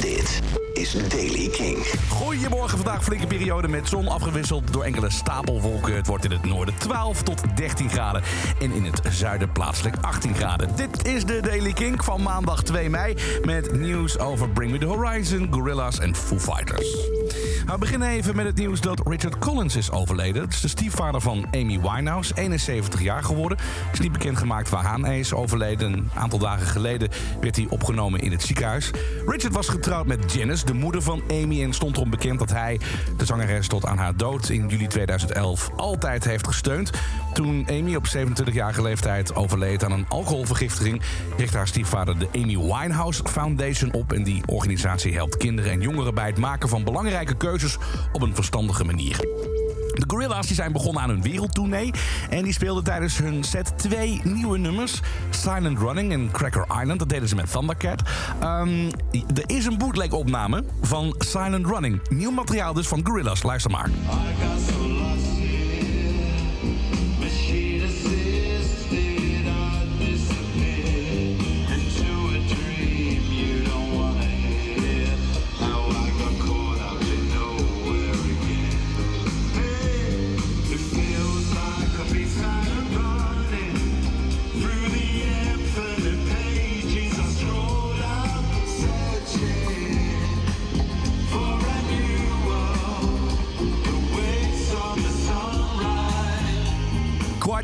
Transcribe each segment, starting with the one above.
Dit is Daily King. Goedemorgen, vandaag flinke periode met zon afgewisseld door enkele stapelwolken. Het wordt in het noorden 12 tot 13 graden en in het zuiden plaatselijk 18 graden. Dit is de Daily King van maandag 2 mei met nieuws over Bring Me The Horizon, Gorillaz en Foo Fighters. We beginnen even met het nieuws dat Richard Collins is overleden. Het is de stiefvader van Amy Winehouse, 71 jaar geworden. Het is niet bekendgemaakt waaraan hij is overleden. Een aantal dagen geleden werd hij opgenomen in het ziekenhuis. Richard was getrouwd met Janice, de moeder van Amy... en stond erom bekend dat hij de zangeres tot aan haar dood in juli 2011 altijd heeft gesteund. Toen Amy op 27-jarige leeftijd overleed aan een alcoholvergiftiging... richtte haar stiefvader de Amy Winehouse Foundation op... en die organisatie helpt kinderen en jongeren bij het maken van belangrijke keuzes op een verstandige manier. De Gorillaz die zijn begonnen aan hun wereldtournee. En die speelden tijdens hun set twee nieuwe nummers. Silent Running en Cracker Island. Dat deden ze met Thundercat. Um, er is een bootleg opname van Silent Running. Nieuw materiaal dus van Gorillaz. Luister maar.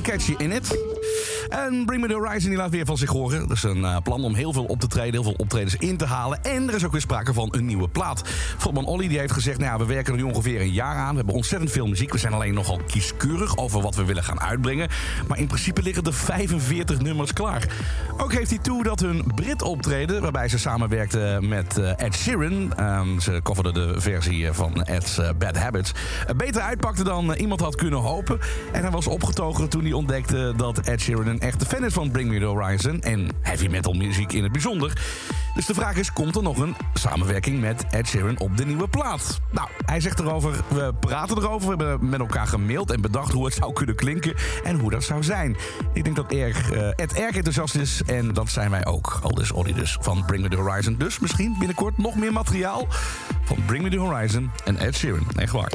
Catch you in it. En Bring Me The Horizon die laat weer van zich horen. Dat is een uh, plan om heel veel op te treden, heel veel optredens in te halen. En er is ook weer sprake van een nieuwe plaat. Frontman Olly die heeft gezegd, nou ja, we werken er nu ongeveer een jaar aan. We hebben ontzettend veel muziek. We zijn alleen nogal kieskeurig over wat we willen gaan uitbrengen. Maar in principe liggen er 45 nummers klaar. Ook heeft hij toe dat hun Brit optreden, waarbij ze samenwerkte met uh, Ed Sheeran. Um, ze coverde de versie van Ed's Bad Habits. beter uitpakte dan iemand had kunnen hopen. En hij was opgetogen toen hij ontdekte dat Ed Sheeran een echte fan is van Bring Me The Horizon en heavy metal muziek in het bijzonder. Dus de vraag is, komt er nog een samenwerking met Ed Sheeran op de nieuwe plaat? Nou, hij zegt erover, we praten erover, we hebben met elkaar gemaild en bedacht hoe het zou kunnen klinken en hoe dat zou zijn. Ik denk dat erg, uh, Ed erg enthousiast is en dat zijn wij ook. Al dus Olly dus van Bring Me The Horizon. Dus misschien binnenkort nog meer materiaal van Bring Me The Horizon en Ed Sheeran. Echt waar.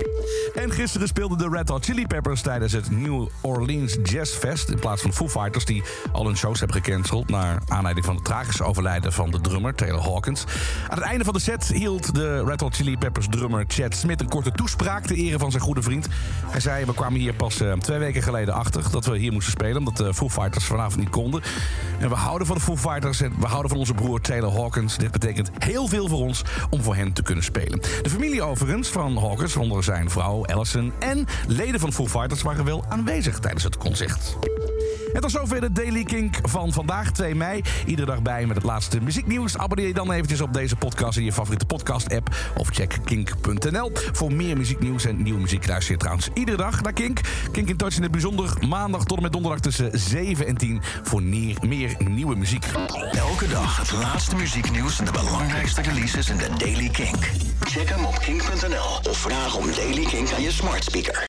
En gisteren speelden de Red Hot Chili Peppers tijdens het New Orleans Jazz Fest in plaats van Foo Fighters die al hun shows hebben gecanceld naar aanleiding van het tragische overlijden van de drummer Taylor Hawkins. Aan het einde van de set hield de Red Hot Chili Peppers drummer Chad Smith een korte toespraak ter ere van zijn goede vriend. Hij zei: We kwamen hier pas uh, twee weken geleden achter dat we hier moesten spelen, omdat de Foo Fighters vanavond niet konden. En we houden van de Foo Fighters en we houden van onze broer Taylor Hawkins. Dit betekent heel veel voor ons om voor hen te kunnen spelen. De familie overigens van Hawkins, onder zijn vrouw Allison en leden van Foo Fighters waren wel aanwezig tijdens het concert. En tot zover de Daily Kink van vandaag, 2 mei. Iedere dag bij met het laatste muzieknieuws. Abonneer je dan eventjes op deze podcast in je favoriete podcast-app. Of check kink.nl voor meer muzieknieuws en nieuwe muziek. Luister je trouwens iedere dag naar Kink. Kink in Touch in het bijzonder maandag tot en met donderdag tussen 7 en 10 voor meer, nieuwe muziek. Elke dag het laatste muzieknieuws en de belangrijkste releases in de Daily Kink. Check hem op kink.nl of vraag om Daily Kink aan je smart speaker.